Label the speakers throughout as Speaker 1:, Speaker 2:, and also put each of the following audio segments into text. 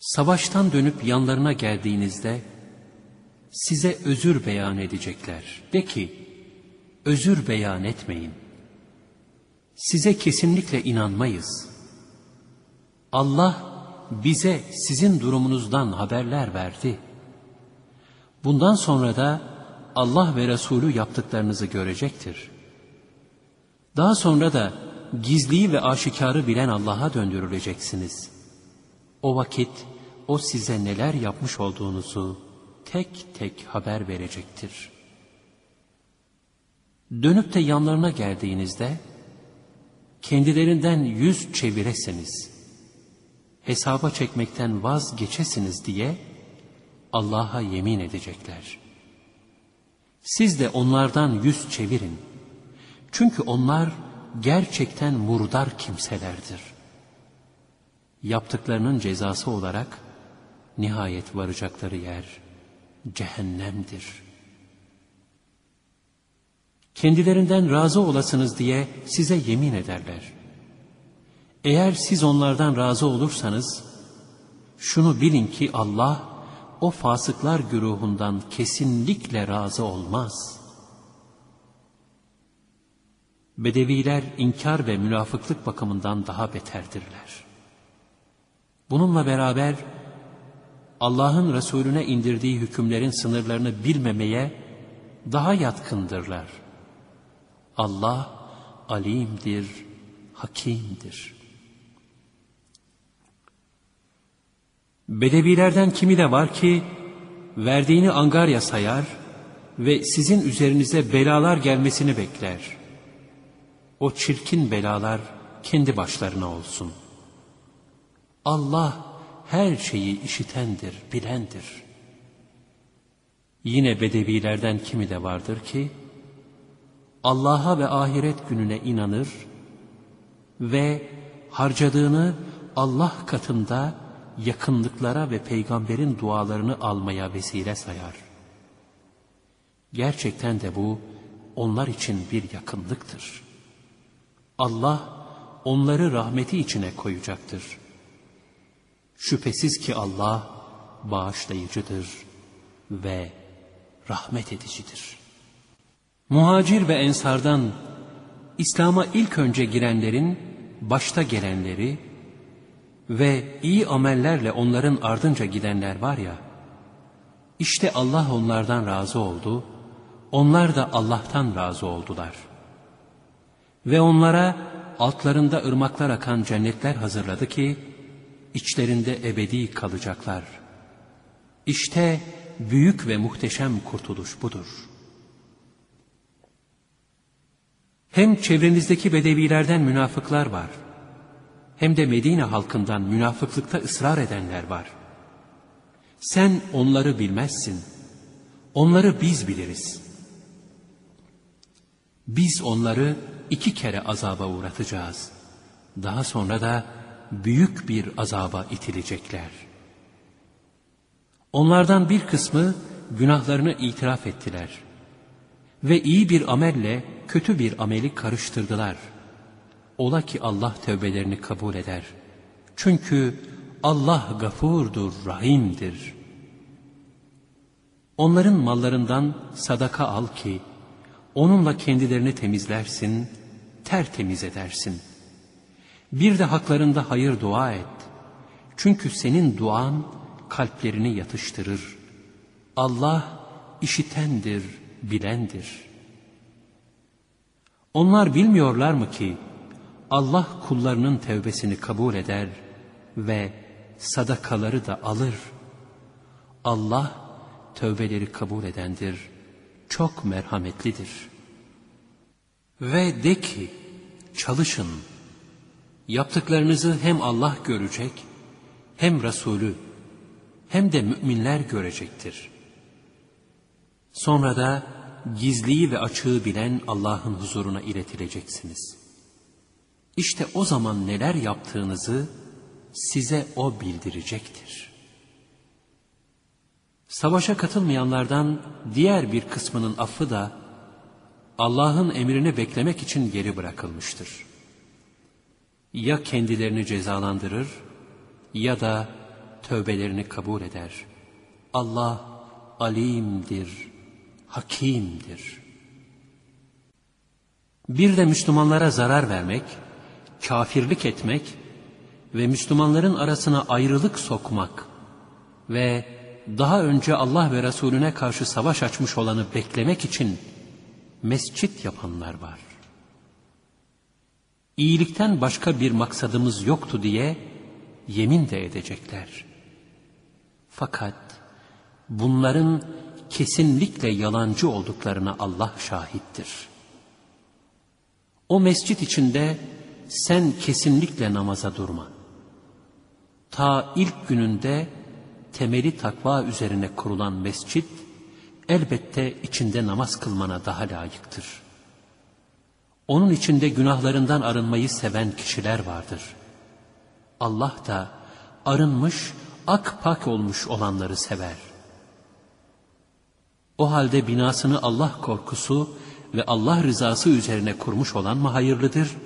Speaker 1: Savaştan dönüp yanlarına geldiğinizde size özür beyan edecekler. De ki, özür beyan etmeyin. Size kesinlikle inanmayız. Allah bize sizin durumunuzdan haberler verdi. Bundan sonra da Allah ve Resulü yaptıklarınızı görecektir. Daha sonra da gizliyi ve aşikarı bilen Allah'a döndürüleceksiniz. O vakit o size neler yapmış olduğunuzu tek tek haber verecektir. Dönüp de yanlarına geldiğinizde kendilerinden yüz çeviresiniz. Hesaba çekmekten vazgeçesiniz diye Allah'a yemin edecekler. Siz de onlardan yüz çevirin. Çünkü onlar gerçekten murdar kimselerdir. Yaptıklarının cezası olarak nihayet varacakları yer cehennemdir. Kendilerinden razı olasınız diye size yemin ederler. Eğer siz onlardan razı olursanız, şunu bilin ki Allah, o fasıklar güruhundan kesinlikle razı olmaz. Bedeviler inkar ve münafıklık bakımından daha beterdirler. Bununla beraber Allah'ın Resulüne indirdiği hükümlerin sınırlarını bilmemeye daha yatkındırlar. Allah alimdir, hakimdir. Bedevilerden kimi de var ki verdiğini angarya sayar ve sizin üzerinize belalar gelmesini bekler. O çirkin belalar kendi başlarına olsun. Allah her şeyi işitendir, bilendir. Yine bedevilerden kimi de vardır ki, Allah'a ve ahiret gününe inanır ve harcadığını Allah katında yakınlıklara ve peygamberin dualarını almaya vesile sayar. Gerçekten de bu onlar için bir yakınlıktır. Allah onları rahmeti içine koyacaktır. Şüphesiz ki Allah bağışlayıcıdır ve rahmet edicidir. Muhacir ve ensardan İslam'a ilk önce girenlerin başta gelenleri ve iyi amellerle onların ardınca gidenler var ya, işte Allah onlardan razı oldu, onlar da Allah'tan razı oldular. Ve onlara altlarında ırmaklar akan cennetler hazırladı ki, içlerinde ebedi kalacaklar. İşte büyük ve muhteşem kurtuluş budur. Hem çevrenizdeki bedevilerden münafıklar var, hem de Medine halkından münafıklıkta ısrar edenler var. Sen onları bilmezsin, onları biz biliriz. Biz onları iki kere azaba uğratacağız. Daha sonra da büyük bir azaba itilecekler. Onlardan bir kısmı günahlarını itiraf ettiler ve iyi bir amelle kötü bir ameli karıştırdılar. Ola ki Allah tövbelerini kabul eder. Çünkü Allah gafurdur, rahimdir. Onların mallarından sadaka al ki, onunla kendilerini temizlersin, tertemiz edersin.'' Bir de haklarında hayır dua et. Çünkü senin duan kalplerini yatıştırır. Allah işitendir, bilendir. Onlar bilmiyorlar mı ki Allah kullarının tevbesini kabul eder ve sadakaları da alır. Allah tövbeleri kabul edendir, çok merhametlidir. Ve de ki çalışın, Yaptıklarınızı hem Allah görecek, hem Resulü, hem de müminler görecektir. Sonra da gizliyi ve açığı bilen Allah'ın huzuruna iletileceksiniz. İşte o zaman neler yaptığınızı size O bildirecektir. Savaşa katılmayanlardan diğer bir kısmının affı da Allah'ın emrini beklemek için geri bırakılmıştır ya kendilerini cezalandırır ya da tövbelerini kabul eder. Allah alimdir, hakimdir. Bir de Müslümanlara zarar vermek, kafirlik etmek ve Müslümanların arasına ayrılık sokmak ve daha önce Allah ve Resulüne karşı savaş açmış olanı beklemek için mescit yapanlar var. İyilikten başka bir maksadımız yoktu diye yemin de edecekler. Fakat bunların kesinlikle yalancı olduklarına Allah şahittir. O mescit içinde sen kesinlikle namaza durma. Ta ilk gününde temeli takva üzerine kurulan mescit, elbette içinde namaz kılmana daha layıktır. Onun içinde günahlarından arınmayı seven kişiler vardır. Allah da arınmış, ak pak olmuş olanları sever. O halde binasını Allah korkusu ve Allah rızası üzerine kurmuş olan mı hayırlıdır?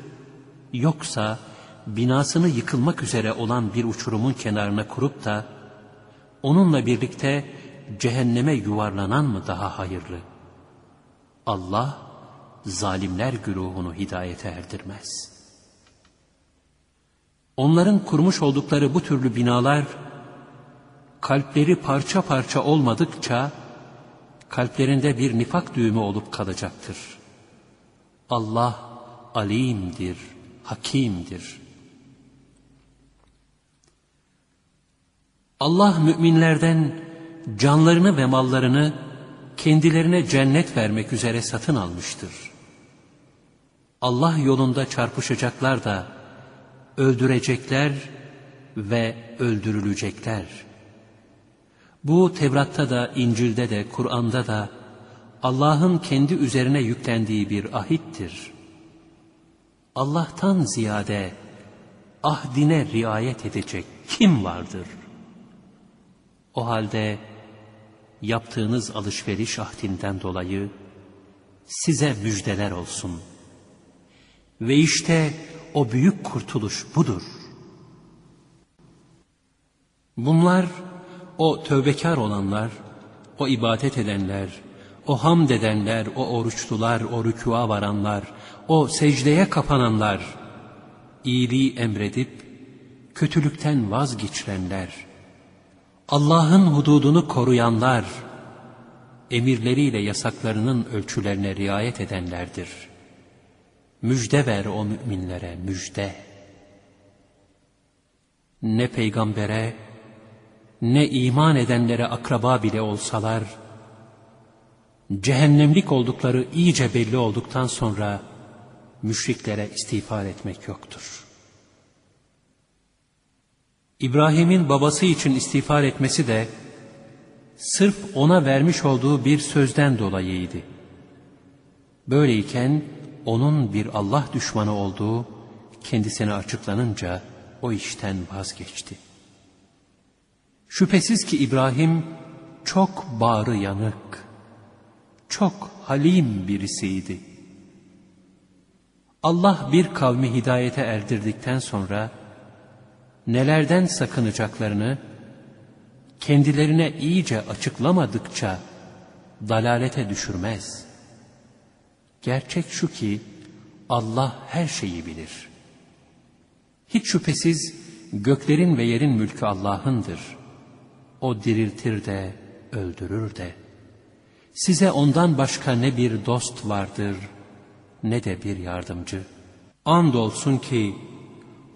Speaker 1: Yoksa binasını yıkılmak üzere olan bir uçurumun kenarına kurup da onunla birlikte cehenneme yuvarlanan mı daha hayırlı? Allah zalimler güruhunu hidayete erdirmez. Onların kurmuş oldukları bu türlü binalar kalpleri parça parça olmadıkça kalplerinde bir nifak düğümü olup kalacaktır. Allah alimdir, hakimdir. Allah müminlerden canlarını ve mallarını kendilerine cennet vermek üzere satın almıştır. Allah yolunda çarpışacaklar da öldürecekler ve öldürülecekler. Bu Tevrat'ta da, İncil'de de, Kur'an'da da Allah'ın kendi üzerine yüklendiği bir ahittir. Allah'tan ziyade ahdine riayet edecek kim vardır? O halde yaptığınız alışveriş ahdinden dolayı size müjdeler olsun. Ve işte o büyük kurtuluş budur. Bunlar o tövbekar olanlar, o ibadet edenler, o hamd edenler, o oruçlular, o rükûa varanlar, o secdeye kapananlar, iyiliği emredip kötülükten vazgeçirenler, Allah'ın hududunu koruyanlar, emirleriyle yasaklarının ölçülerine riayet edenlerdir. Müjde ver o müminlere, müjde. Ne peygambere, ne iman edenlere akraba bile olsalar, cehennemlik oldukları iyice belli olduktan sonra, müşriklere istiğfar etmek yoktur. İbrahim'in babası için istiğfar etmesi de, sırf ona vermiş olduğu bir sözden dolayıydı. Böyleyken, onun bir Allah düşmanı olduğu kendisine açıklanınca o işten vazgeçti. Şüphesiz ki İbrahim çok bağrı yanık, çok halim birisiydi. Allah bir kavmi hidayete erdirdikten sonra nelerden sakınacaklarını kendilerine iyice açıklamadıkça dalalete düşürmez. Gerçek şu ki Allah her şeyi bilir. Hiç şüphesiz göklerin ve yerin mülkü Allah'ındır. O diriltir de öldürür de. Size ondan başka ne bir dost vardır ne de bir yardımcı. Andolsun ki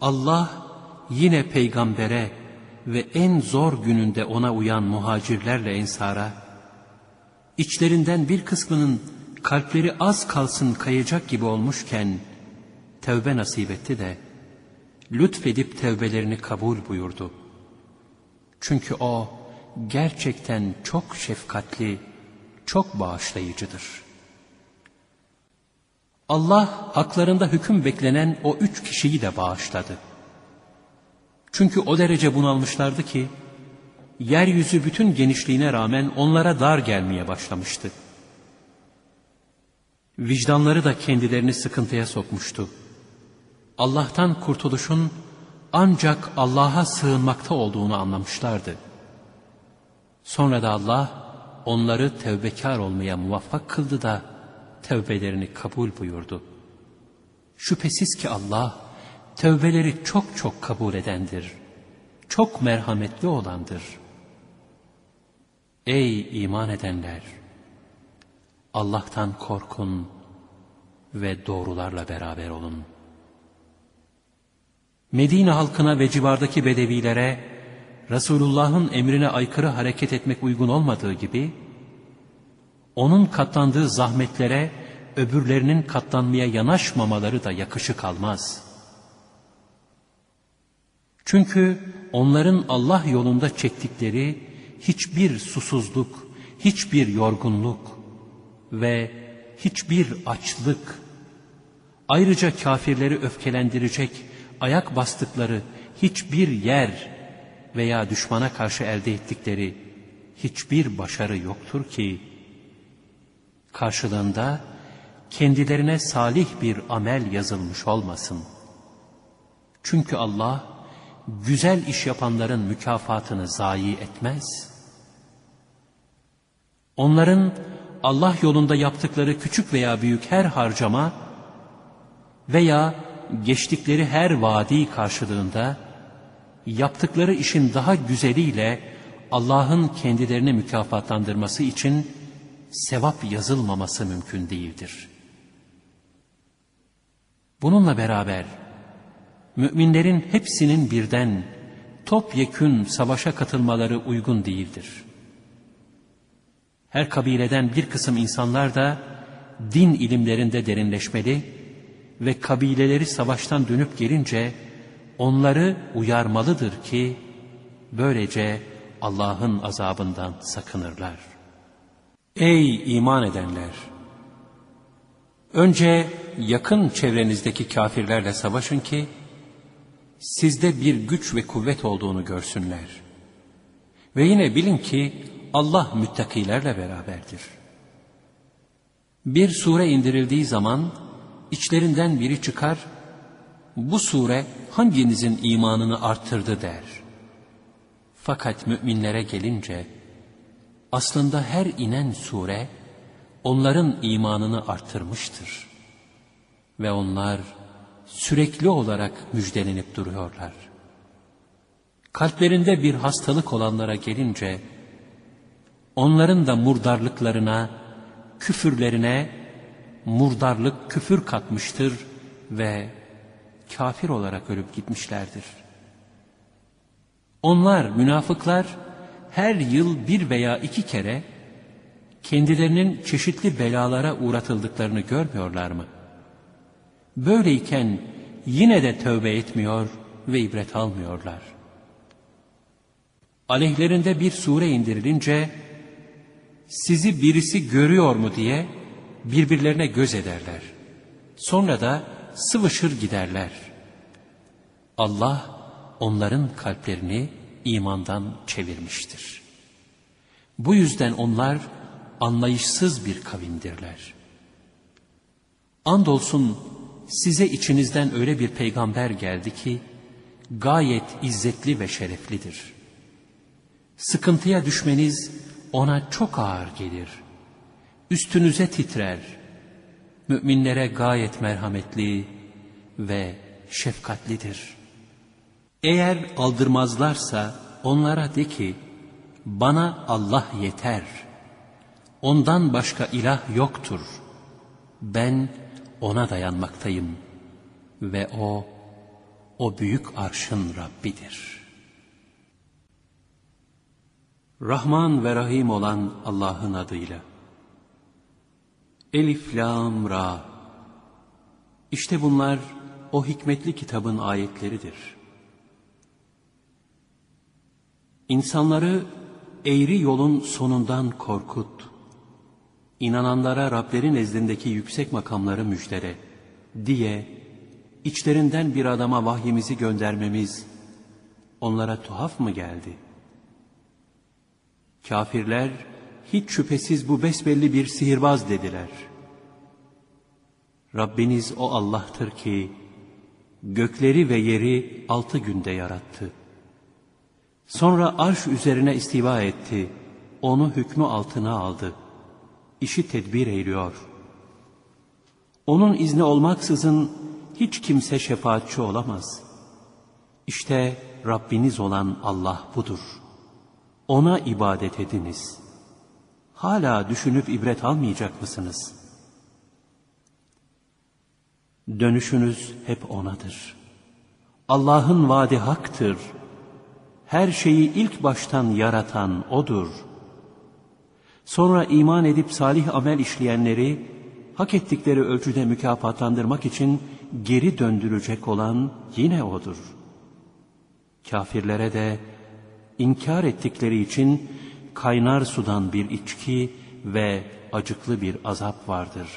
Speaker 1: Allah yine peygambere ve en zor gününde ona uyan muhacirlerle ensara, içlerinden bir kısmının kalpleri az kalsın kayacak gibi olmuşken, tevbe nasip etti de, lütfedip tevbelerini kabul buyurdu. Çünkü o, gerçekten çok şefkatli, çok bağışlayıcıdır. Allah haklarında hüküm beklenen o üç kişiyi de bağışladı. Çünkü o derece bunalmışlardı ki, yeryüzü bütün genişliğine rağmen onlara dar gelmeye başlamıştı. Vicdanları da kendilerini sıkıntıya sokmuştu. Allah'tan kurtuluşun ancak Allah'a sığınmakta olduğunu anlamışlardı. Sonra da Allah onları tevbekar olmaya muvaffak kıldı da tevbelerini kabul buyurdu. Şüphesiz ki Allah tevbeleri çok çok kabul edendir. Çok merhametli olandır. Ey iman edenler! Allah'tan korkun ve doğrularla beraber olun. Medine halkına ve civardaki bedevilere Resulullah'ın emrine aykırı hareket etmek uygun olmadığı gibi, onun katlandığı zahmetlere öbürlerinin katlanmaya yanaşmamaları da yakışık almaz. Çünkü onların Allah yolunda çektikleri hiçbir susuzluk, hiçbir yorgunluk ve hiçbir açlık, ayrıca kafirleri öfkelendirecek ayak bastıkları hiçbir yer veya düşmana karşı elde ettikleri hiçbir başarı yoktur ki, karşılığında kendilerine salih bir amel yazılmış olmasın. Çünkü Allah, güzel iş yapanların mükafatını zayi etmez. Onların Allah yolunda yaptıkları küçük veya büyük her harcama veya geçtikleri her vadi karşılığında yaptıkları işin daha güzeliyle Allah'ın kendilerini mükafatlandırması için sevap yazılmaması mümkün değildir. Bununla beraber müminlerin hepsinin birden topyekün savaşa katılmaları uygun değildir. Her kabileden bir kısım insanlar da din ilimlerinde derinleşmeli ve kabileleri savaştan dönüp gelince onları uyarmalıdır ki böylece Allah'ın azabından sakınırlar. Ey iman edenler! Önce yakın çevrenizdeki kafirlerle savaşın ki sizde bir güç ve kuvvet olduğunu görsünler. Ve yine bilin ki Allah müttakilerle beraberdir. Bir sure indirildiği zaman içlerinden biri çıkar, bu sure hanginizin imanını arttırdı der. Fakat müminlere gelince, aslında her inen sure, onların imanını arttırmıştır. Ve onlar sürekli olarak müjdelenip duruyorlar. Kalplerinde bir hastalık olanlara gelince, onların da murdarlıklarına, küfürlerine murdarlık küfür katmıştır ve kafir olarak ölüp gitmişlerdir. Onlar, münafıklar, her yıl bir veya iki kere kendilerinin çeşitli belalara uğratıldıklarını görmüyorlar mı? Böyleyken yine de tövbe etmiyor ve ibret almıyorlar. Aleyhlerinde bir sure indirilince sizi birisi görüyor mu diye birbirlerine göz ederler. Sonra da sıvışır giderler. Allah onların kalplerini imandan çevirmiştir. Bu yüzden onlar anlayışsız bir kavimdirler. Andolsun size içinizden öyle bir peygamber geldi ki gayet izzetli ve şereflidir. Sıkıntıya düşmeniz ona çok ağır gelir. Üstünüze titrer. Müminlere gayet merhametli ve şefkatlidir. Eğer aldırmazlarsa onlara de ki, bana Allah yeter. Ondan başka ilah yoktur. Ben ona dayanmaktayım. Ve o, o büyük arşın Rabbidir. Rahman ve Rahim olan Allah'ın adıyla. Elif, Lam, Ra. İşte bunlar o hikmetli kitabın ayetleridir. İnsanları eğri yolun sonundan korkut. İnananlara Rablerin nezdindeki yüksek makamları müjdele diye içlerinden bir adama vahyimizi göndermemiz onlara tuhaf mı geldi? Kafirler hiç şüphesiz bu besbelli bir sihirbaz dediler. Rabbiniz o Allah'tır ki gökleri ve yeri altı günde yarattı. Sonra arş üzerine istiva etti, onu hükmü altına aldı. İşi tedbir eyliyor. Onun izni olmaksızın hiç kimse şefaatçi olamaz. İşte Rabbiniz olan Allah budur. Ona ibadet ediniz. Hala düşünüp ibret almayacak mısınız? Dönüşünüz hep O'nadır. Allah'ın vaadi haktır. Her şeyi ilk baştan yaratan O'dur. Sonra iman edip salih amel işleyenleri hak ettikleri ölçüde mükafatlandırmak için geri döndürecek olan yine O'dur. Kafirlere de inkar ettikleri için kaynar sudan bir içki ve acıklı bir azap vardır.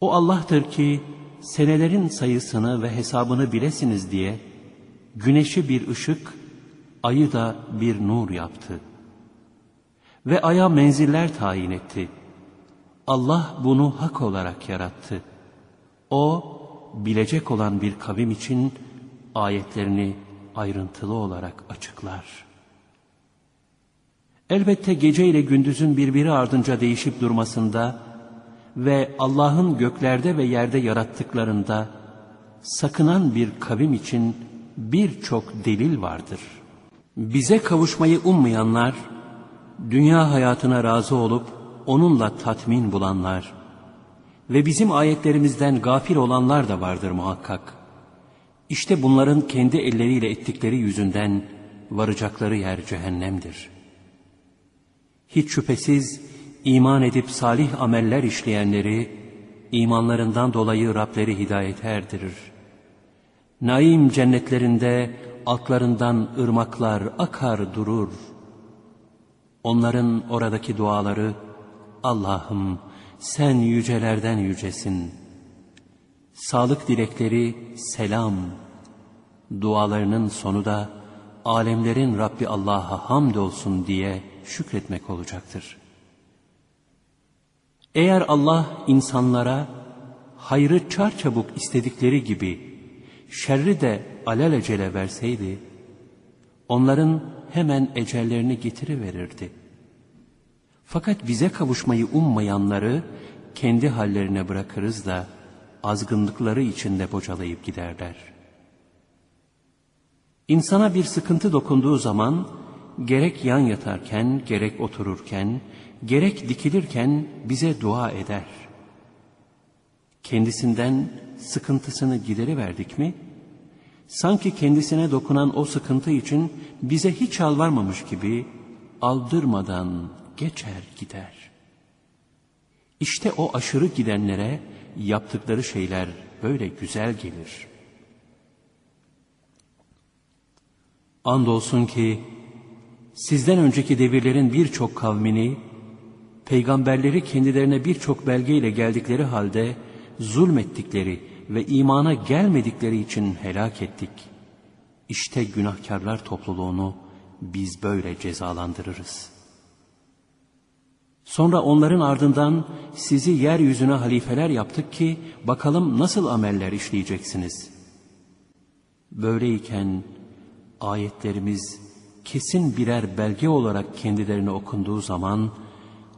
Speaker 1: O Allah'tır ki senelerin sayısını ve hesabını bilesiniz diye güneşi bir ışık, ayı da bir nur yaptı. Ve aya menziller tayin etti. Allah bunu hak olarak yarattı. O, bilecek olan bir kavim için ayetlerini ayrıntılı olarak açıklar. Elbette gece ile gündüzün birbiri ardınca değişip durmasında ve Allah'ın göklerde ve yerde yarattıklarında sakınan bir kavim için birçok delil vardır. Bize kavuşmayı ummayanlar, dünya hayatına razı olup onunla tatmin bulanlar ve bizim ayetlerimizden gafil olanlar da vardır muhakkak. İşte bunların kendi elleriyle ettikleri yüzünden varacakları yer cehennemdir. Hiç şüphesiz iman edip salih ameller işleyenleri, imanlarından dolayı Rableri hidayete erdirir. Naim cennetlerinde altlarından ırmaklar akar durur. Onların oradaki duaları, Allah'ım sen yücelerden yücesin. Sağlık dilekleri selam. Dualarının sonu da alemlerin Rabbi Allah'a hamdolsun diye şükretmek olacaktır. Eğer Allah insanlara hayrı çarçabuk istedikleri gibi şerri de alelacele verseydi, onların hemen ecellerini getiriverirdi. Fakat bize kavuşmayı ummayanları kendi hallerine bırakırız da azgınlıkları içinde bocalayıp giderler. İnsana bir sıkıntı dokunduğu zaman gerek yan yatarken, gerek otururken, gerek dikilirken bize dua eder. Kendisinden sıkıntısını gideriverdik mi? Sanki kendisine dokunan o sıkıntı için bize hiç alvarmamış gibi aldırmadan geçer gider. İşte o aşırı gidenlere yaptıkları şeyler böyle güzel gelir. Andolsun ki sizden önceki devirlerin birçok kavmini, peygamberleri kendilerine birçok belgeyle geldikleri halde zulmettikleri ve imana gelmedikleri için helak ettik. İşte günahkarlar topluluğunu biz böyle cezalandırırız. Sonra onların ardından sizi yeryüzüne halifeler yaptık ki bakalım nasıl ameller işleyeceksiniz. Böyleyken ayetlerimiz kesin birer belge olarak kendilerine okunduğu zaman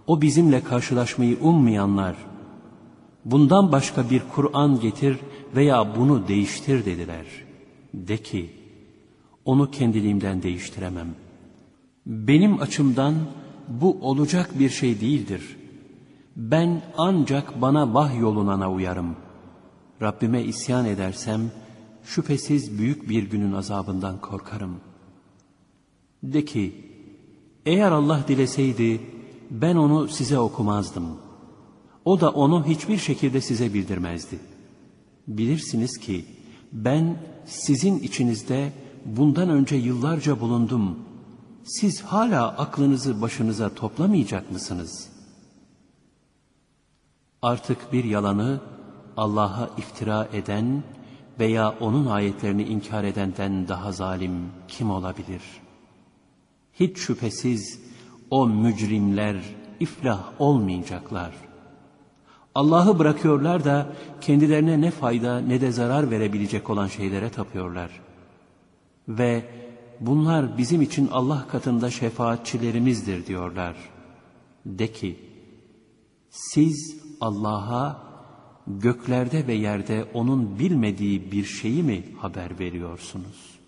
Speaker 1: o bizimle karşılaşmayı ummayanlar bundan başka bir Kur'an getir veya bunu değiştir dediler. De ki onu kendiliğimden değiştiremem. Benim açımdan bu olacak bir şey değildir. Ben ancak bana vahyolunana uyarım. Rabbime isyan edersem şüphesiz büyük bir günün azabından korkarım. De ki, eğer Allah dileseydi ben onu size okumazdım. O da onu hiçbir şekilde size bildirmezdi. Bilirsiniz ki ben sizin içinizde bundan önce yıllarca bulundum. Siz hala aklınızı başınıza toplamayacak mısınız? Artık bir yalanı Allah'a iftira eden veya onun ayetlerini inkar edenden daha zalim kim olabilir? Hiç şüphesiz o mücrimler iflah olmayacaklar. Allah'ı bırakıyorlar da kendilerine ne fayda ne de zarar verebilecek olan şeylere tapıyorlar. Ve bunlar bizim için Allah katında şefaatçilerimizdir diyorlar. De ki, siz Allah'a göklerde ve yerde O'nun bilmediği bir şeyi mi haber veriyorsunuz?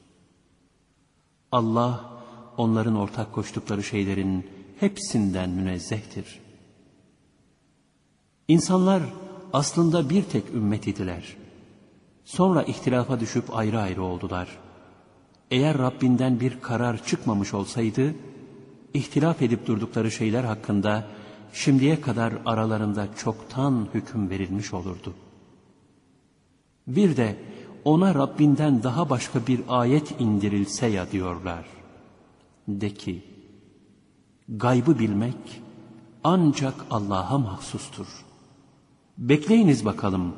Speaker 1: Allah, onların ortak koştukları şeylerin hepsinden münezzehtir. İnsanlar aslında bir tek ümmet idiler. Sonra ihtilafa düşüp ayrı ayrı oldular. Eğer Rabbinden bir karar çıkmamış olsaydı, ihtilaf edip durdukları şeyler hakkında şimdiye kadar aralarında çoktan hüküm verilmiş olurdu. Bir de ona Rabbinden daha başka bir ayet indirilse ya diyorlar. De ki, gaybı bilmek ancak Allah'a mahsustur. Bekleyiniz bakalım,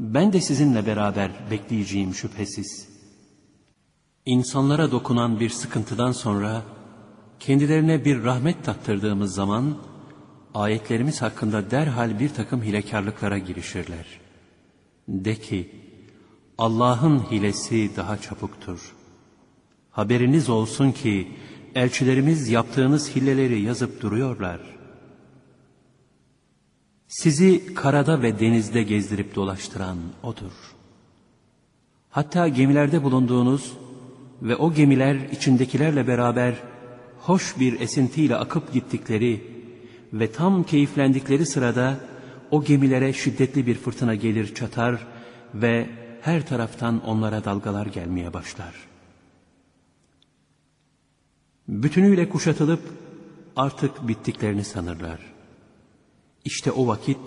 Speaker 1: ben de sizinle beraber bekleyeceğim şüphesiz. İnsanlara dokunan bir sıkıntıdan sonra, kendilerine bir rahmet tattırdığımız zaman, ayetlerimiz hakkında derhal bir takım hilekarlıklara girişirler. De ki, Allah'ın hilesi daha çabuktur. Haberiniz olsun ki, elçilerimiz yaptığınız hilleleri yazıp duruyorlar. Sizi karada ve denizde gezdirip dolaştıran O'dur. Hatta gemilerde bulunduğunuz ve o gemiler içindekilerle beraber hoş bir esintiyle akıp gittikleri ve tam keyiflendikleri sırada o gemilere şiddetli bir fırtına gelir çatar ve her taraftan onlara dalgalar gelmeye başlar. Bütünüyle kuşatılıp artık bittiklerini sanırlar. İşte o vakit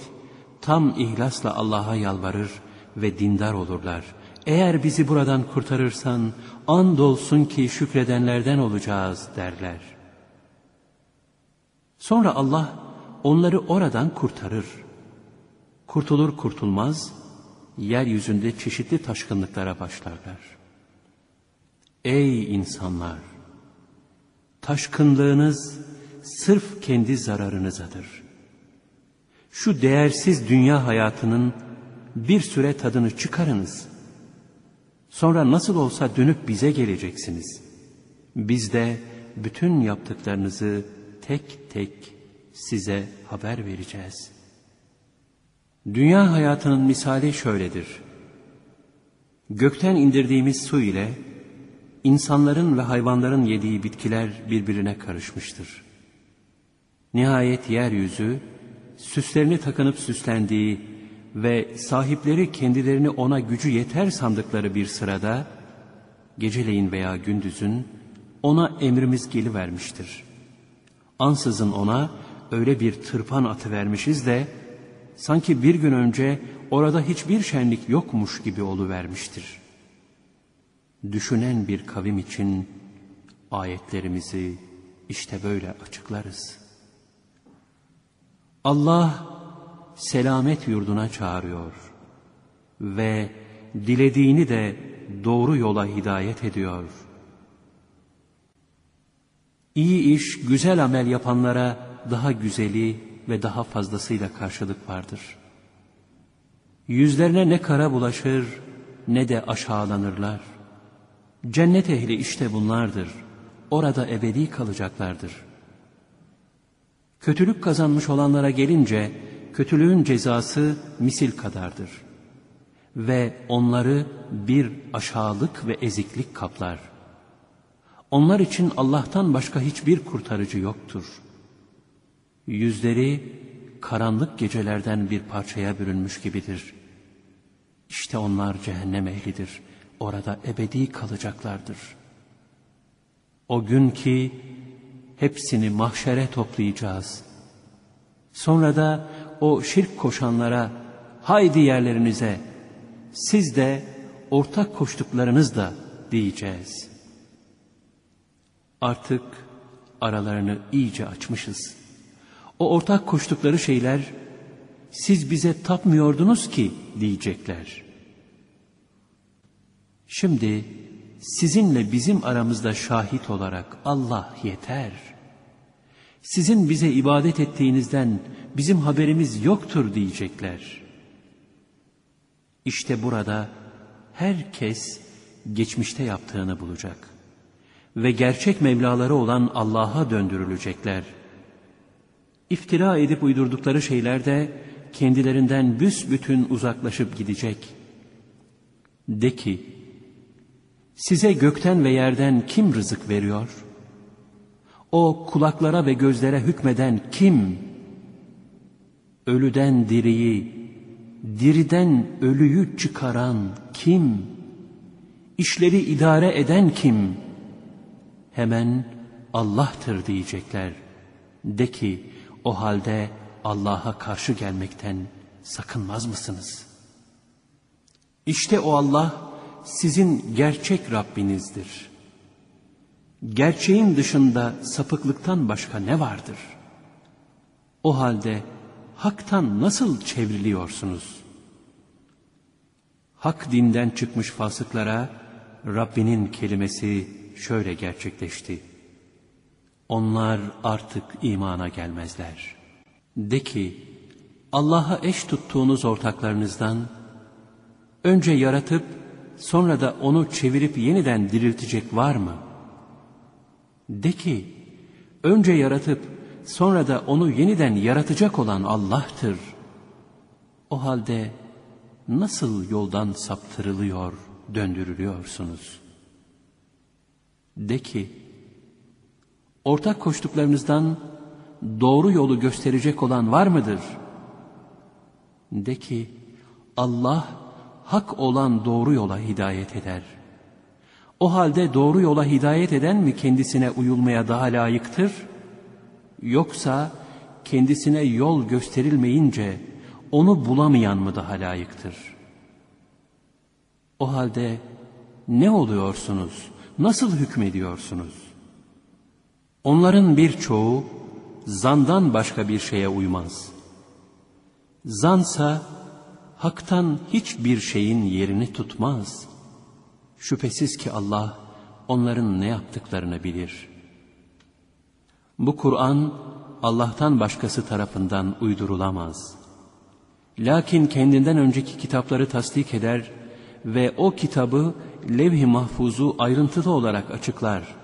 Speaker 1: tam ihlasla Allah'a yalvarır ve dindar olurlar. Eğer bizi buradan kurtarırsan andolsun ki şükredenlerden olacağız derler. Sonra Allah onları oradan kurtarır. Kurtulur kurtulmaz yeryüzünde çeşitli taşkınlıklara başlarlar. Ey insanlar! Taşkınlığınız sırf kendi zararınızadır. Şu değersiz dünya hayatının bir süre tadını çıkarınız. Sonra nasıl olsa dönüp bize geleceksiniz. Biz de bütün yaptıklarınızı tek tek size haber vereceğiz. Dünya hayatının misali şöyledir. Gökten indirdiğimiz su ile insanların ve hayvanların yediği bitkiler birbirine karışmıştır. Nihayet yeryüzü süslerini takınıp süslendiği ve sahipleri kendilerini ona gücü yeter sandıkları bir sırada geceleyin veya gündüzün ona emrimiz gelivermiştir. Ansızın ona öyle bir tırpan atı vermişiz de sanki bir gün önce orada hiçbir şenlik yokmuş gibi oluvermiştir. Düşünen bir kavim için ayetlerimizi işte böyle açıklarız. Allah selamet yurduna çağırıyor ve dilediğini de doğru yola hidayet ediyor.'' İyi iş, güzel amel yapanlara daha güzeli ve daha fazlasıyla karşılık vardır. Yüzlerine ne kara bulaşır ne de aşağılanırlar. Cennet ehli işte bunlardır. Orada ebedi kalacaklardır. Kötülük kazanmış olanlara gelince kötülüğün cezası misil kadardır. Ve onları bir aşağılık ve eziklik kaplar. Onlar için Allah'tan başka hiçbir kurtarıcı yoktur. Yüzleri karanlık gecelerden bir parçaya bürünmüş gibidir. İşte onlar cehennem ehlidir. Orada ebedi kalacaklardır. O gün ki hepsini mahşere toplayacağız. Sonra da o şirk koşanlara haydi yerlerinize siz de ortak koştuklarınız da diyeceğiz.'' Artık aralarını iyice açmışız. O ortak koştukları şeyler siz bize tapmıyordunuz ki diyecekler. Şimdi sizinle bizim aramızda şahit olarak Allah yeter. Sizin bize ibadet ettiğinizden bizim haberimiz yoktur diyecekler. İşte burada herkes geçmişte yaptığını bulacak. Ve gerçek Mevlaları olan Allah'a döndürülecekler. İftira edip uydurdukları şeyler de kendilerinden büsbütün uzaklaşıp gidecek. De ki, size gökten ve yerden kim rızık veriyor? O kulaklara ve gözlere hükmeden kim? Ölüden diriyi, diriden ölüyü çıkaran kim? İşleri idare eden kim? Hemen Allah'tır diyecekler. De ki o halde Allah'a karşı gelmekten sakınmaz mısınız? İşte o Allah sizin gerçek Rabbinizdir. Gerçeğin dışında sapıklıktan başka ne vardır? O halde haktan nasıl çevriliyorsunuz? Hak dinden çıkmış fasıklara Rabbinin kelimesi şöyle gerçekleşti. Onlar artık imana gelmezler. De ki, Allah'a eş tuttuğunuz ortaklarınızdan, önce yaratıp sonra da onu çevirip yeniden diriltecek var mı? De ki, önce yaratıp sonra da onu yeniden yaratacak olan Allah'tır. O halde nasıl yoldan saptırılıyor, döndürülüyorsunuz? De ki, ortak koştuklarınızdan doğru yolu gösterecek olan var mıdır? De ki, Allah hak olan doğru yola hidayet eder. O halde doğru yola hidayet eden mi kendisine uyulmaya daha layıktır? Yoksa kendisine yol gösterilmeyince onu bulamayan mı daha layıktır? O halde ne oluyorsunuz? Nasıl hükmediyorsunuz? Onların birçoğu zandan başka bir şeye uymaz. Zansa haktan hiçbir şeyin yerini tutmaz. Şüphesiz ki Allah onların ne yaptıklarını bilir. Bu Kur'an Allah'tan başkası tarafından uydurulamaz. Lakin kendinden önceki kitapları tasdik eder ve o kitabı levh-i mahfuzu ayrıntılı olarak açıklar.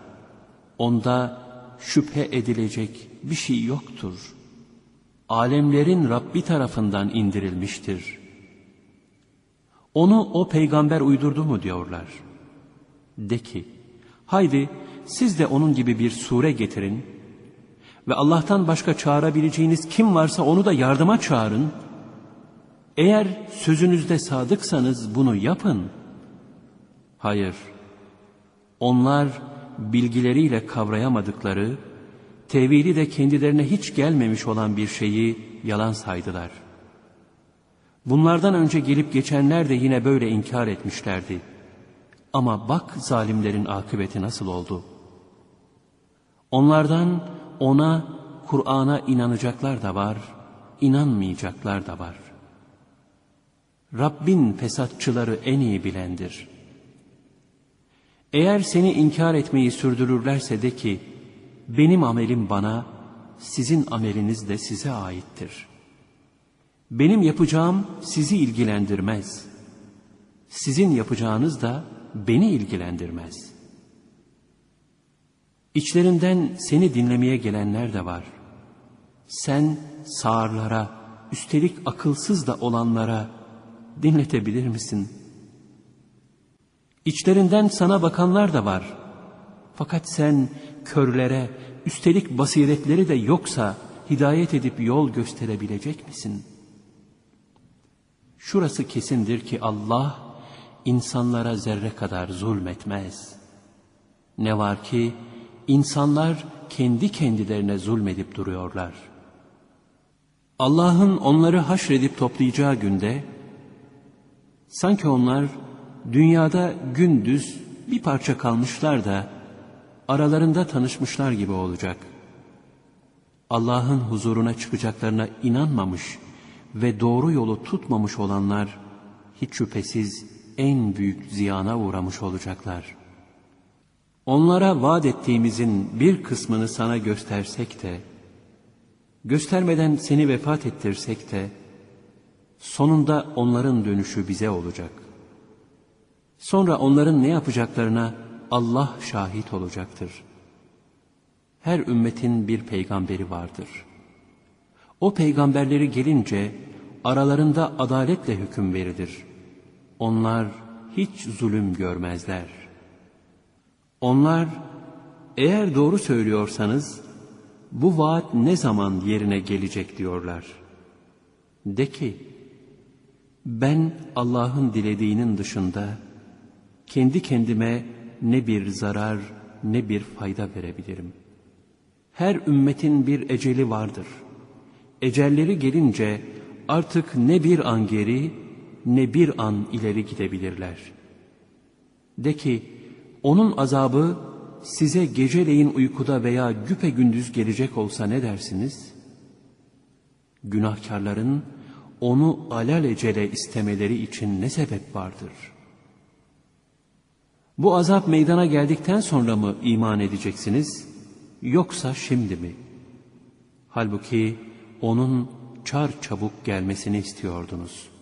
Speaker 1: Onda şüphe edilecek bir şey yoktur. Alemlerin Rabbi tarafından indirilmiştir. Onu o peygamber uydurdu mu diyorlar. De ki, haydi siz de onun gibi bir sure getirin ve Allah'tan başka çağırabileceğiniz kim varsa onu da yardıma çağırın. Eğer sözünüzde sadıksanız bunu yapın. Hayır, onlar bilgileriyle kavrayamadıkları, tevili de kendilerine hiç gelmemiş olan bir şeyi yalan saydılar. Bunlardan önce gelip geçenler de yine böyle inkar etmişlerdi. Ama bak zalimlerin akıbeti nasıl oldu. Onlardan ona, Kur'an'a inanacaklar da var, inanmayacaklar da var. Rabbin fesatçıları en iyi bilendir.'' Eğer seni inkar etmeyi sürdürürlerse de ki, benim amelim bana, sizin ameliniz de size aittir. Benim yapacağım sizi ilgilendirmez. Sizin yapacağınız da beni ilgilendirmez. İçlerinden seni dinlemeye gelenler de var. Sen sağırlara, üstelik akılsız da olanlara dinletebilir misin?'' İçlerinden sana bakanlar da var. Fakat sen körlere, üstelik basiretleri de yoksa hidayet edip yol gösterebilecek misin? Şurası kesindir ki Allah insanlara zerre kadar zulmetmez. Ne var ki insanlar kendi kendilerine zulmedip duruyorlar. Allah'ın onları haşredip toplayacağı günde sanki onlar dünyada gündüz bir parça kalmışlar da aralarında tanışmışlar gibi olacak. Allah'ın huzuruna çıkacaklarına inanmamış ve doğru yolu tutmamış olanlar hiç şüphesiz en büyük ziyana uğramış olacaklar. Onlara vaat ettiğimizin bir kısmını sana göstersek de Göstermeden seni vefat ettirsek de, sonunda onların dönüşü bize olacak. Sonra onların ne yapacaklarına Allah şahit olacaktır. Her ümmetin bir peygamberi vardır. O peygamberleri gelince aralarında adaletle hüküm verilir. Onlar hiç zulüm görmezler. Onlar eğer doğru söylüyorsanız bu vaat ne zaman yerine gelecek diyorlar. De ki ben Allah'ın dilediğinin dışında kendi kendime ne bir zarar ne bir fayda verebilirim. Her ümmetin bir eceli vardır. Ecelleri gelince artık ne bir an geri ne bir an ileri gidebilirler. De ki onun azabı size geceleyin uykuda veya güpe gündüz gelecek olsa ne dersiniz? Günahkarların onu alelacele istemeleri için ne sebep vardır? Bu azap meydana geldikten sonra mı iman edeceksiniz, yoksa şimdi mi? Halbuki onun çar çabuk gelmesini istiyordunuz.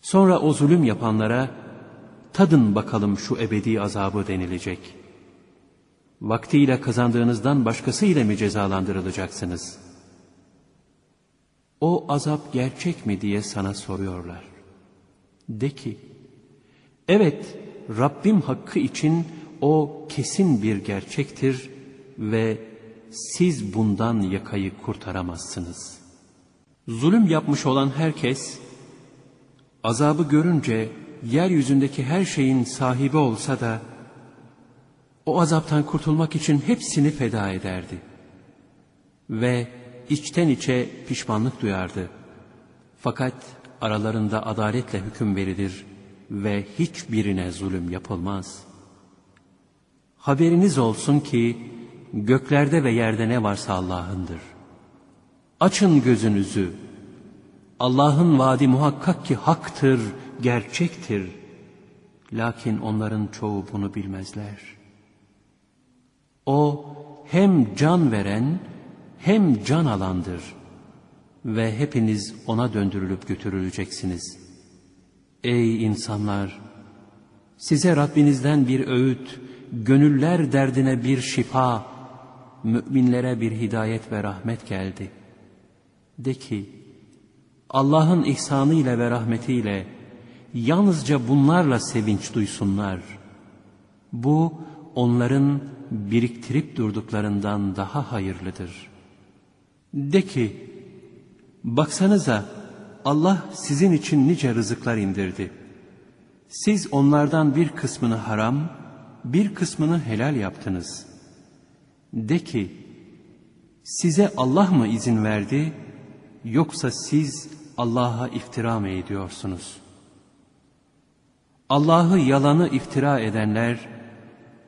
Speaker 1: Sonra o zulüm yapanlara, tadın bakalım şu ebedi azabı denilecek. Vaktiyle kazandığınızdan başkasıyla mı cezalandırılacaksınız? O azap gerçek mi diye sana soruyorlar. De ki, evet Rabbim hakkı için o kesin bir gerçektir ve siz bundan yakayı kurtaramazsınız. Zulüm yapmış olan herkes, azabı görünce yeryüzündeki her şeyin sahibi olsa da, o azaptan kurtulmak için hepsini feda ederdi. Ve içten içe pişmanlık duyardı. Fakat aralarında adaletle hüküm verilir ve hiçbirine zulüm yapılmaz. Haberiniz olsun ki göklerde ve yerde ne varsa Allah'ındır. Açın gözünüzü. Allah'ın vaadi muhakkak ki haktır, gerçektir. Lakin onların çoğu bunu bilmezler. O hem can veren hem can alandır ve hepiniz ona döndürülüp götürüleceksiniz. Ey insanlar! Size Rabbinizden bir öğüt, gönüller derdine bir şifa, müminlere bir hidayet ve rahmet geldi. De ki, Allah'ın ihsanıyla ve rahmetiyle yalnızca bunlarla sevinç duysunlar. Bu onların biriktirip durduklarından daha hayırlıdır. De ki, baksanıza Allah sizin için nice rızıklar indirdi. Siz onlardan bir kısmını haram, bir kısmını helal yaptınız. De ki, size Allah mı izin verdi, yoksa siz Allah'a iftira mı ediyorsunuz? Allah'ı yalanı iftira edenler,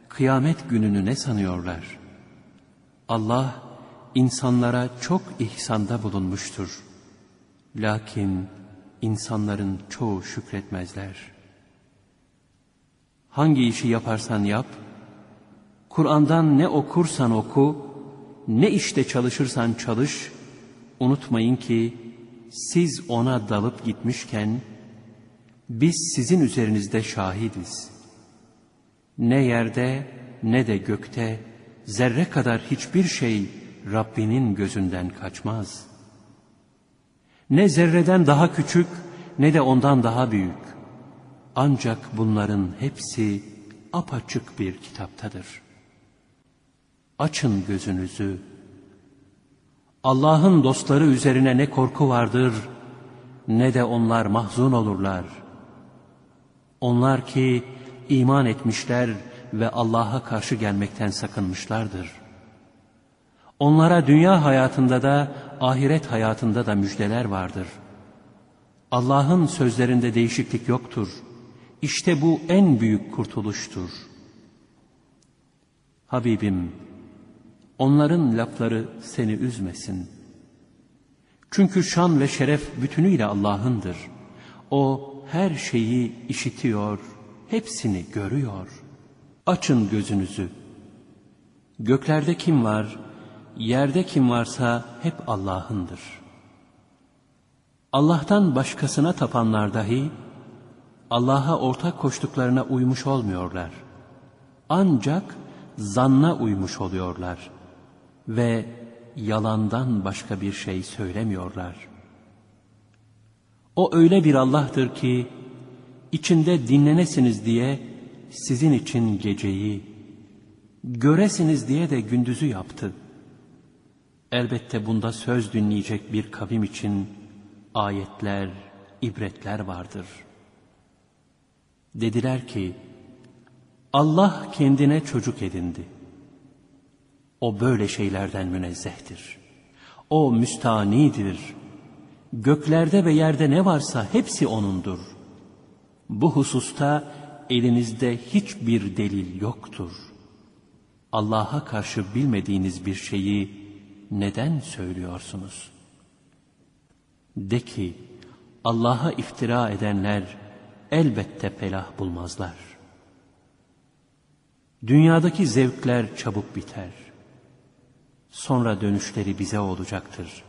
Speaker 1: kıyamet gününü ne sanıyorlar? Allah, insanlara çok ihsanda bulunmuştur. Lakin insanların çoğu şükretmezler. Hangi işi yaparsan yap, Kur'an'dan ne okursan oku, ne işte çalışırsan çalış, unutmayın ki siz ona dalıp gitmişken, biz sizin üzerinizde şahidiz. Ne yerde ne de gökte zerre kadar hiçbir şey Rabbinin gözünden kaçmaz. Ne zerreden daha küçük ne de ondan daha büyük. Ancak bunların hepsi apaçık bir kitaptadır. Açın gözünüzü. Allah'ın dostları üzerine ne korku vardır ne de onlar mahzun olurlar. Onlar ki iman etmişler ve Allah'a karşı gelmekten sakınmışlardır. Onlara dünya hayatında da ahiret hayatında da müjdeler vardır. Allah'ın sözlerinde değişiklik yoktur. İşte bu en büyük kurtuluştur. Habibim, onların lafları seni üzmesin. Çünkü şan ve şeref bütünüyle Allah'ındır. O her şeyi işitiyor, hepsini görüyor. Açın gözünüzü. Göklerde kim var, yerde kim varsa hep Allah'ındır. Allah'tan başkasına tapanlar dahi Allah'a ortak koştuklarına uymuş olmuyorlar. Ancak zanna uymuş oluyorlar ve yalandan başka bir şey söylemiyorlar. O öyle bir Allah'tır ki içinde dinlenesiniz diye sizin için geceyi, göresiniz diye de gündüzü yaptı. Elbette bunda söz dinleyecek bir kavim için ayetler, ibretler vardır. Dediler ki, Allah kendine çocuk edindi. O böyle şeylerden münezzehtir. O müstanidir. Göklerde ve yerde ne varsa hepsi O'nundur. Bu hususta elinizde hiçbir delil yoktur. Allah'a karşı bilmediğiniz bir şeyi neden söylüyorsunuz? De ki, Allah'a iftira edenler elbette felah bulmazlar. Dünyadaki zevkler çabuk biter. Sonra dönüşleri bize olacaktır.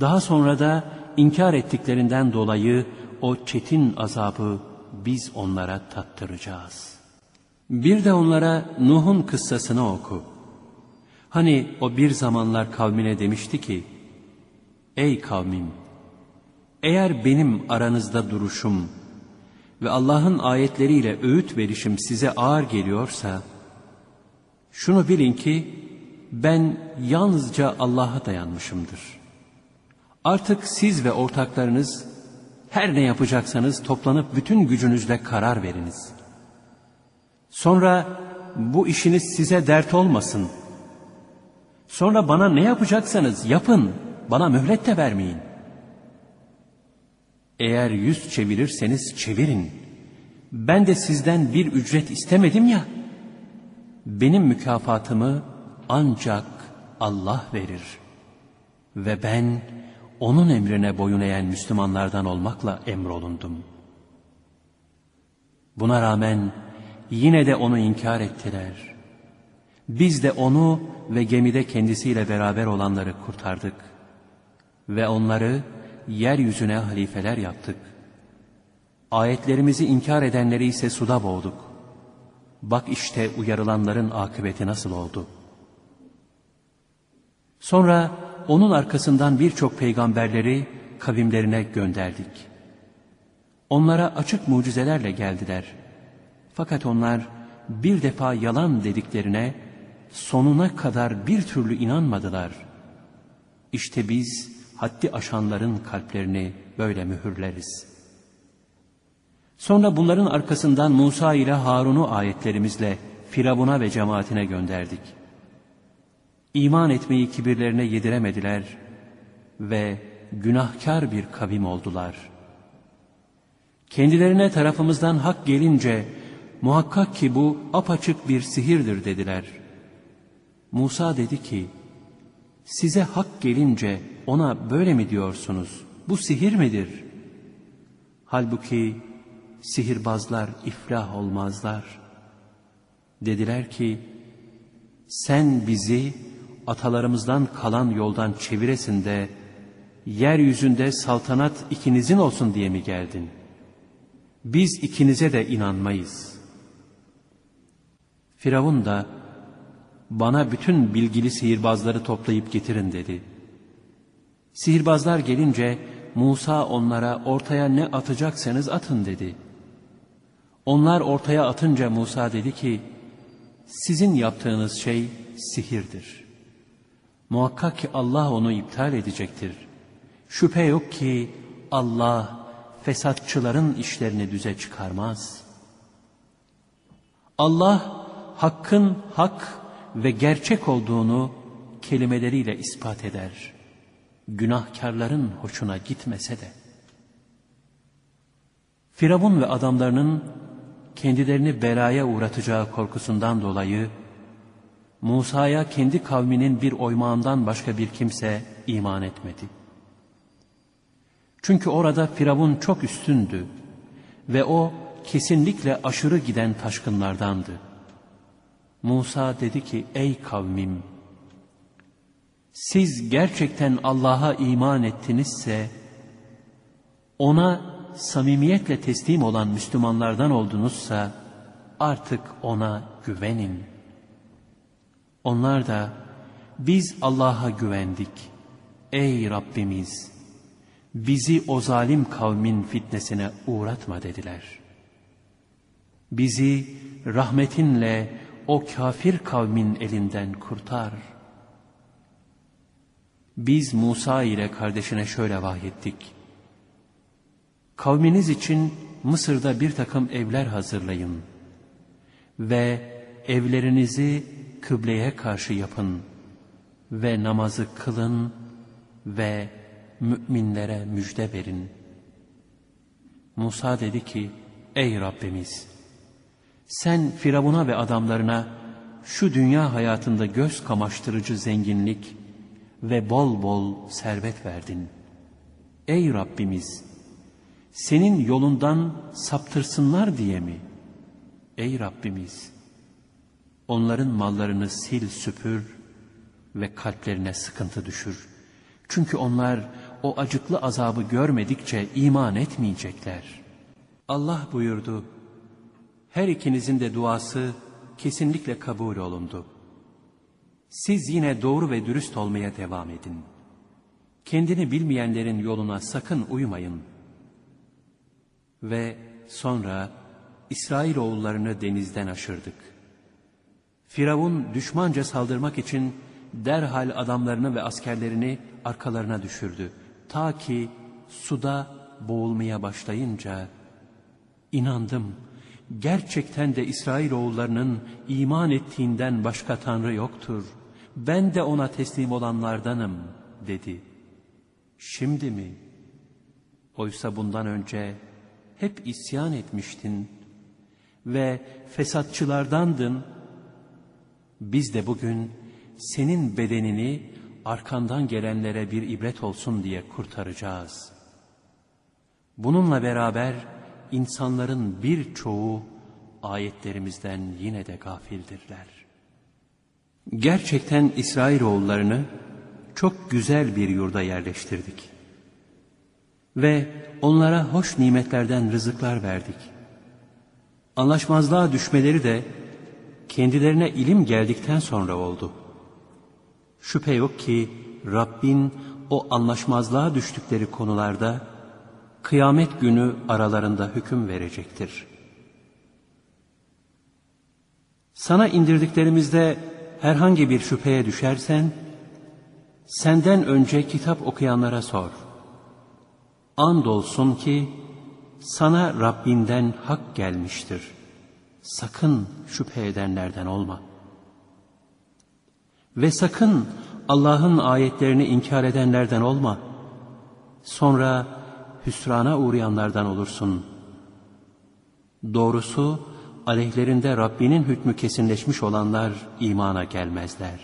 Speaker 1: Daha sonra da inkar ettiklerinden dolayı o çetin azabı biz onlara tattıracağız. Bir de onlara Nuh'un kıssasını oku. Hani o bir zamanlar kavmine demişti ki, Ey kavmim! Eğer benim aranızda duruşum ve Allah'ın ayetleriyle öğüt verişim size ağır geliyorsa, şunu bilin ki ben yalnızca Allah'a dayanmışımdır. Artık siz ve ortaklarınız her ne yapacaksanız toplanıp bütün gücünüzle karar veriniz. Sonra bu işiniz size dert olmasın. Sonra bana ne yapacaksanız yapın, bana mühlet de vermeyin. Eğer yüz çevirirseniz çevirin. Ben de sizden bir ücret istemedim ya. Benim mükafatımı ancak Allah verir. Ve ben onun emrine boyun eğen Müslümanlardan olmakla emrolundum. Buna rağmen yine de onu inkar ettiler. Biz de onu ve gemide kendisiyle beraber olanları kurtardık. Ve onları yeryüzüne halifeler yaptık. Ayetlerimizi inkar edenleri ise suda boğduk. Bak işte uyarılanların akıbeti nasıl oldu. Sonra onun arkasından birçok peygamberleri kavimlerine gönderdik. Onlara açık mucizelerle geldiler. Fakat onlar bir defa yalan dediklerine sonuna kadar bir türlü inanmadılar. İşte biz haddi aşanların kalplerini böyle mühürleriz. Sonra bunların arkasından Musa ile Harun'u ayetlerimizle Firavun'a ve cemaatine gönderdik. İman etmeyi kibirlerine yediremediler ve günahkar bir kavim oldular. Kendilerine tarafımızdan hak gelince muhakkak ki bu apaçık bir sihirdir dediler. Musa dedi ki, size hak gelince ona böyle mi diyorsunuz? Bu sihir midir? Halbuki sihirbazlar iflah olmazlar. Dediler ki, sen bizi atalarımızdan kalan yoldan çeviresin de, yeryüzünde saltanat ikinizin olsun diye mi geldin? Biz ikinize de inanmayız. Firavun da, bana bütün bilgili sihirbazları toplayıp getirin dedi. Sihirbazlar gelince Musa onlara ortaya ne atacaksanız atın dedi. Onlar ortaya atınca Musa dedi ki, sizin yaptığınız şey sihirdir. Muhakkak ki Allah onu iptal edecektir. Şüphe yok ki Allah fesatçıların işlerini düze çıkarmaz. Allah hakkın hak ve gerçek olduğunu kelimeleriyle ispat eder. Günahkarların hoşuna gitmese de. Firavun ve adamlarının kendilerini belaya uğratacağı korkusundan dolayı Musa'ya kendi kavminin bir oymağından başka bir kimse iman etmedi. Çünkü orada Firavun çok üstündü ve o kesinlikle aşırı giden taşkınlardandı. Musa dedi ki ey kavmim siz gerçekten Allah'a iman ettinizse, ona samimiyetle teslim olan Müslümanlardan oldunuzsa, artık ona güvenin. Onlar da, biz Allah'a güvendik. Ey Rabbimiz! Bizi o zalim kavmin fitnesine uğratma dediler. Bizi rahmetinle o kafir kavmin elinden kurtar. Biz Musa ile kardeşine şöyle vahyettik. Kavminiz için Mısır'da bir takım evler hazırlayın ve evlerinizi kıbleye karşı yapın ve namazı kılın ve müminlere müjde verin. Musa dedi ki, ey Rabbimiz, sen Firavun'a ve adamlarına şu dünya hayatında göz kamaştırıcı zenginlik ve bol bol servet verdin. Ey Rabbimiz, senin yolundan saptırsınlar diye mi? Ey Rabbimiz, onların mallarını sil süpür ve kalplerine sıkıntı düşür. Çünkü onlar o acıklı azabı görmedikçe iman etmeyecekler. Allah buyurdu, her ikinizin de duası kesinlikle kabul olundu. Siz yine doğru ve dürüst olmaya devam edin. Kendini bilmeyenlerin yoluna sakın uymayın. Ve sonra İsrail oğullarını denizden aşırdık. Firavun düşmanca saldırmak için derhal adamlarını ve askerlerini arkalarına düşürdü. Ta ki suda boğulmaya başlayınca inandım gerçekten de İsrail oğullarının iman ettiğinden başka Tanrı yoktur. Ben de ona teslim olanlardanım dedi. Şimdi mi? Oysa bundan önce hep isyan etmiştin ve fesatçılardandın. Biz de bugün senin bedenini arkandan gelenlere bir ibret olsun diye kurtaracağız. Bununla beraber insanların birçoğu ayetlerimizden yine de gafildirler. Gerçekten İsrailoğullarını çok güzel bir yurda yerleştirdik. Ve onlara hoş nimetlerden rızıklar verdik. Anlaşmazlığa düşmeleri de kendilerine ilim geldikten sonra oldu. Şüphe yok ki Rabbin o anlaşmazlığa düştükleri konularda kıyamet günü aralarında hüküm verecektir. Sana indirdiklerimizde herhangi bir şüpheye düşersen, senden önce kitap okuyanlara sor. Andolsun ki, sana Rabbinden hak gelmiştir. Sakın şüphe edenlerden olma. Ve sakın Allah'ın ayetlerini inkar edenlerden olma. Sonra hüsrana uğrayanlardan olursun. Doğrusu aleyhlerinde Rabbinin hükmü kesinleşmiş olanlar imana gelmezler.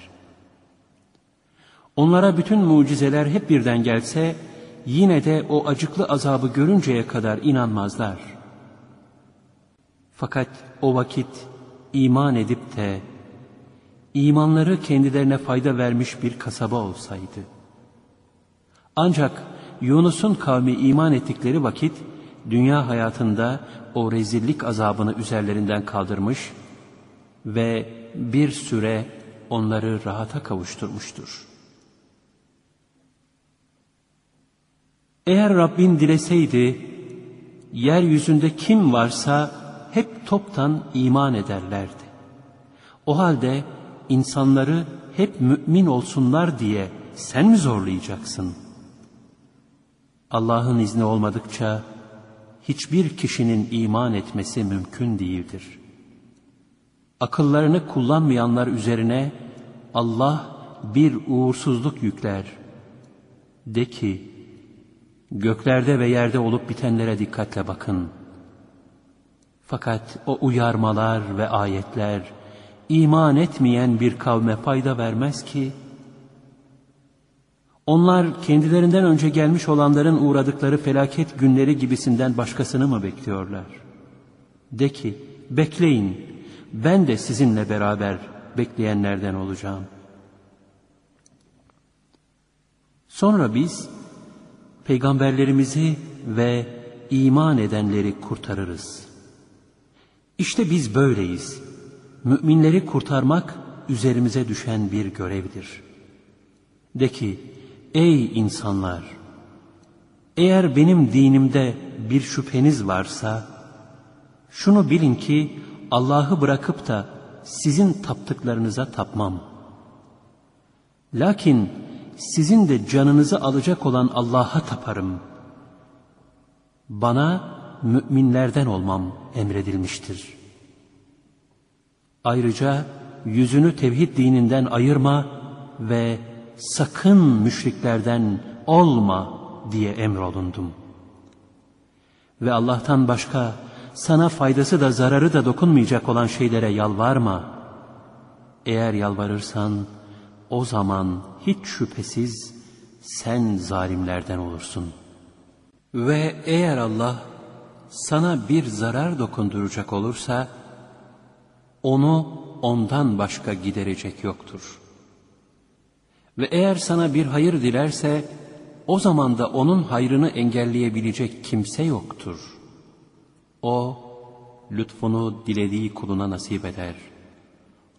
Speaker 1: Onlara bütün mucizeler hep birden gelse yine de o acıklı azabı görünceye kadar inanmazlar. Fakat o vakit iman edip de imanları kendilerine fayda vermiş bir kasaba olsaydı. Ancak Yunus'un kavmi iman ettikleri vakit dünya hayatında o rezillik azabını üzerlerinden kaldırmış ve bir süre onları rahata kavuşturmuştur. Eğer Rabbin dileseydi, yeryüzünde kim varsa hep toptan iman ederlerdi. O halde insanları hep mümin olsunlar diye sen mi zorlayacaksın? Allah'ın izni olmadıkça hiçbir kişinin iman etmesi mümkün değildir. Akıllarını kullanmayanlar üzerine Allah bir uğursuzluk yükler. De ki, göklerde ve yerde olup bitenlere dikkatle bakın. Fakat o uyarmalar ve ayetler, iman etmeyen bir kavme fayda vermez ki, onlar kendilerinden önce gelmiş olanların uğradıkları felaket günleri gibisinden başkasını mı bekliyorlar? De ki, bekleyin, ben de sizinle beraber bekleyenlerden olacağım. Sonra biz peygamberlerimizi ve iman edenleri kurtarırız. İşte biz böyleyiz. Müminleri kurtarmak üzerimize düşen bir görevdir. De ki, ey insanlar! Eğer benim dinimde bir şüpheniz varsa, şunu bilin ki Allah'ı bırakıp da sizin taptıklarınıza tapmam. Lakin sizin de canınızı alacak olan Allah'a taparım. Bana müminlerden olmam emredilmiştir. Ayrıca yüzünü tevhid dininden ayırma ve sakın müşriklerden olma diye emrolundum. Ve Allah'tan başka sana faydası da zararı da dokunmayacak olan şeylere yalvarma. Eğer yalvarırsan o zaman hiç şüphesiz sen zalimlerden olursun. Ve eğer Allah sana bir zarar dokunduracak olursa, onu ondan başka giderecek yoktur. Ve eğer sana bir hayır dilerse, o zaman da onun hayrını engelleyebilecek kimse yoktur. O, lütfunu dilediği kuluna nasip eder.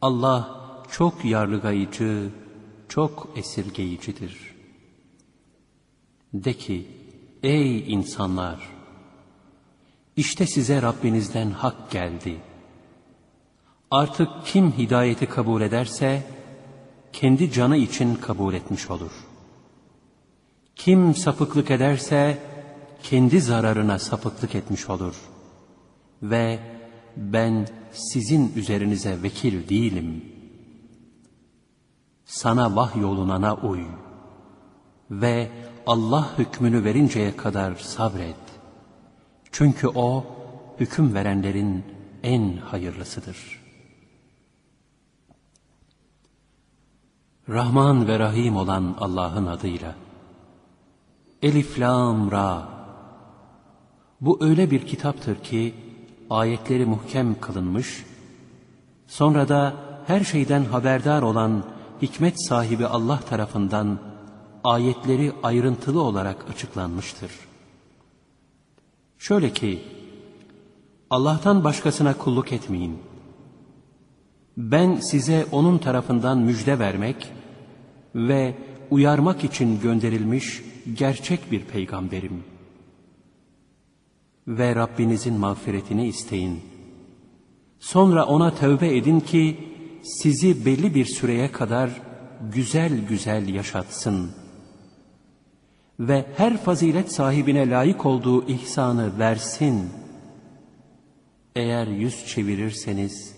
Speaker 1: Allah çok yarlıgayıcı, çok esirgeyicidir. De ki, ey insanlar! İşte size Rabbinizden hak geldi. Artık kim hidayeti kabul ederse, kendi canı için kabul etmiş olur. Kim sapıklık ederse, kendi zararına sapıklık etmiş olur. Ve ben sizin üzerinize vekil değilim. Sana vahyolunana uy ve Allah hükmünü verinceye kadar sabret. Çünkü O, hüküm verenlerin en hayırlısıdır.'' Rahman ve Rahim olan Allah'ın adıyla. Elif, Lam, Ra. Bu öyle bir kitaptır ki ayetleri muhkem kılınmış, sonra da her şeyden haberdar olan hikmet sahibi Allah tarafından ayetleri ayrıntılı olarak açıklanmıştır. Şöyle ki, Allah'tan başkasına kulluk etmeyin. Ben size O'nun tarafından müjde vermek ve uyarmak için gönderilmiş gerçek bir peygamberim. Ve Rabbinizin mağfiretini isteyin. Sonra O'na tövbe edin ki sizi belli bir süreye kadar güzel güzel yaşatsın. Ve her fazilet sahibine layık olduğu ihsanı versin. Eğer yüz çevirirseniz,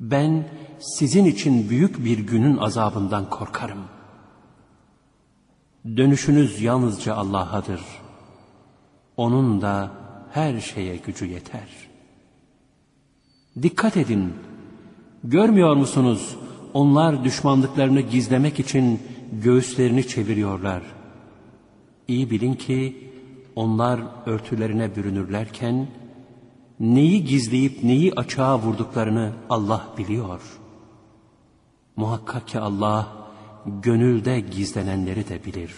Speaker 1: ben sizin için büyük bir günün azabından korkarım. Dönüşünüz yalnızca Allah'adır. Onun da her şeye gücü yeter. Dikkat edin, görmüyor musunuz? Onlar düşmanlıklarını gizlemek için göğüslerini çeviriyorlar. İyi bilin ki onlar örtülerine bürünürlerken, neyi gizleyip neyi açığa vurduklarını Allah biliyor. Muhakkak ki Allah gönülde gizlenenleri de bilir.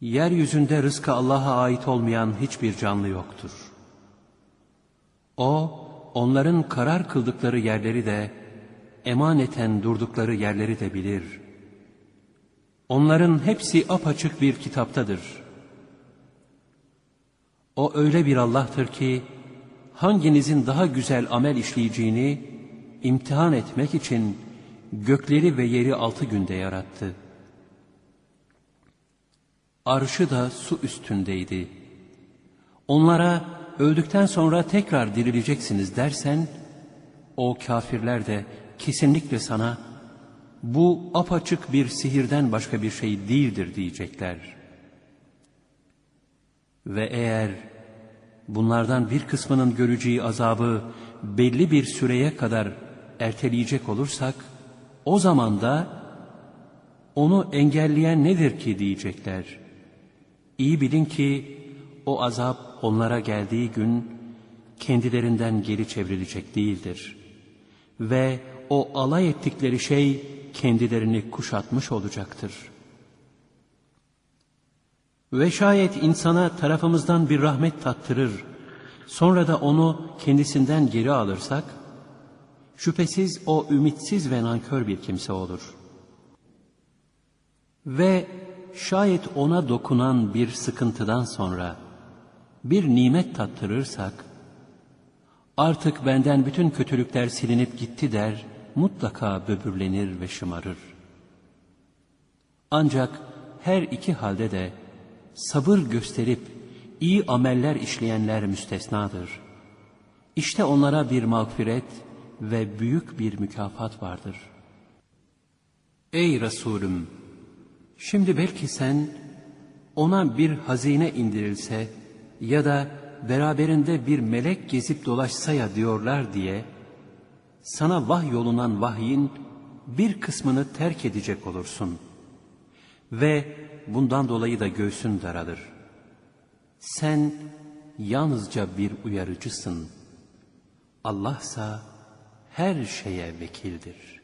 Speaker 1: Yeryüzünde rızkı Allah'a ait olmayan hiçbir canlı yoktur. O, onların karar kıldıkları yerleri de, emaneten durdukları yerleri de bilir. Onların hepsi apaçık bir kitaptadır.'' O öyle bir Allah'tır ki hanginizin daha güzel amel işleyeceğini imtihan etmek için gökleri ve yeri altı günde yarattı. Arşı da su üstündeydi. Onlara öldükten sonra tekrar dirileceksiniz dersen, o kafirler de kesinlikle sana bu apaçık bir sihirden başka bir şey değildir diyecekler. Ve eğer bunlardan bir kısmının göreceği azabı belli bir süreye kadar erteleyecek olursak, o zaman da onu engelleyen nedir ki diyecekler. İyi bilin ki o azap onlara geldiği gün kendilerinden geri çevrilecek değildir. Ve o alay ettikleri şey kendilerini kuşatmış olacaktır. Ve şayet insana tarafımızdan bir rahmet tattırır, sonra da onu kendisinden geri alırsak, şüphesiz o ümitsiz ve nankör bir kimse olur. Ve şayet ona dokunan bir sıkıntıdan sonra bir nimet tattırırsak, artık benden bütün kötülükler silinip gitti der, mutlaka böbürlenir ve şımarır. Ancak her iki halde de sabır gösterip iyi ameller işleyenler müstesnadır. İşte onlara bir mağfiret ve büyük bir mükafat vardır. Ey Resulüm! Şimdi belki sen ona bir hazine indirilse ya da beraberinde bir melek gezip dolaşsa ya diyorlar diye sana vah yolunan vahyin bir kısmını terk edecek olursun. Ve bundan dolayı da göğsün daralır. Sen yalnızca bir uyarıcısın. Allahsa her şeye vekildir.''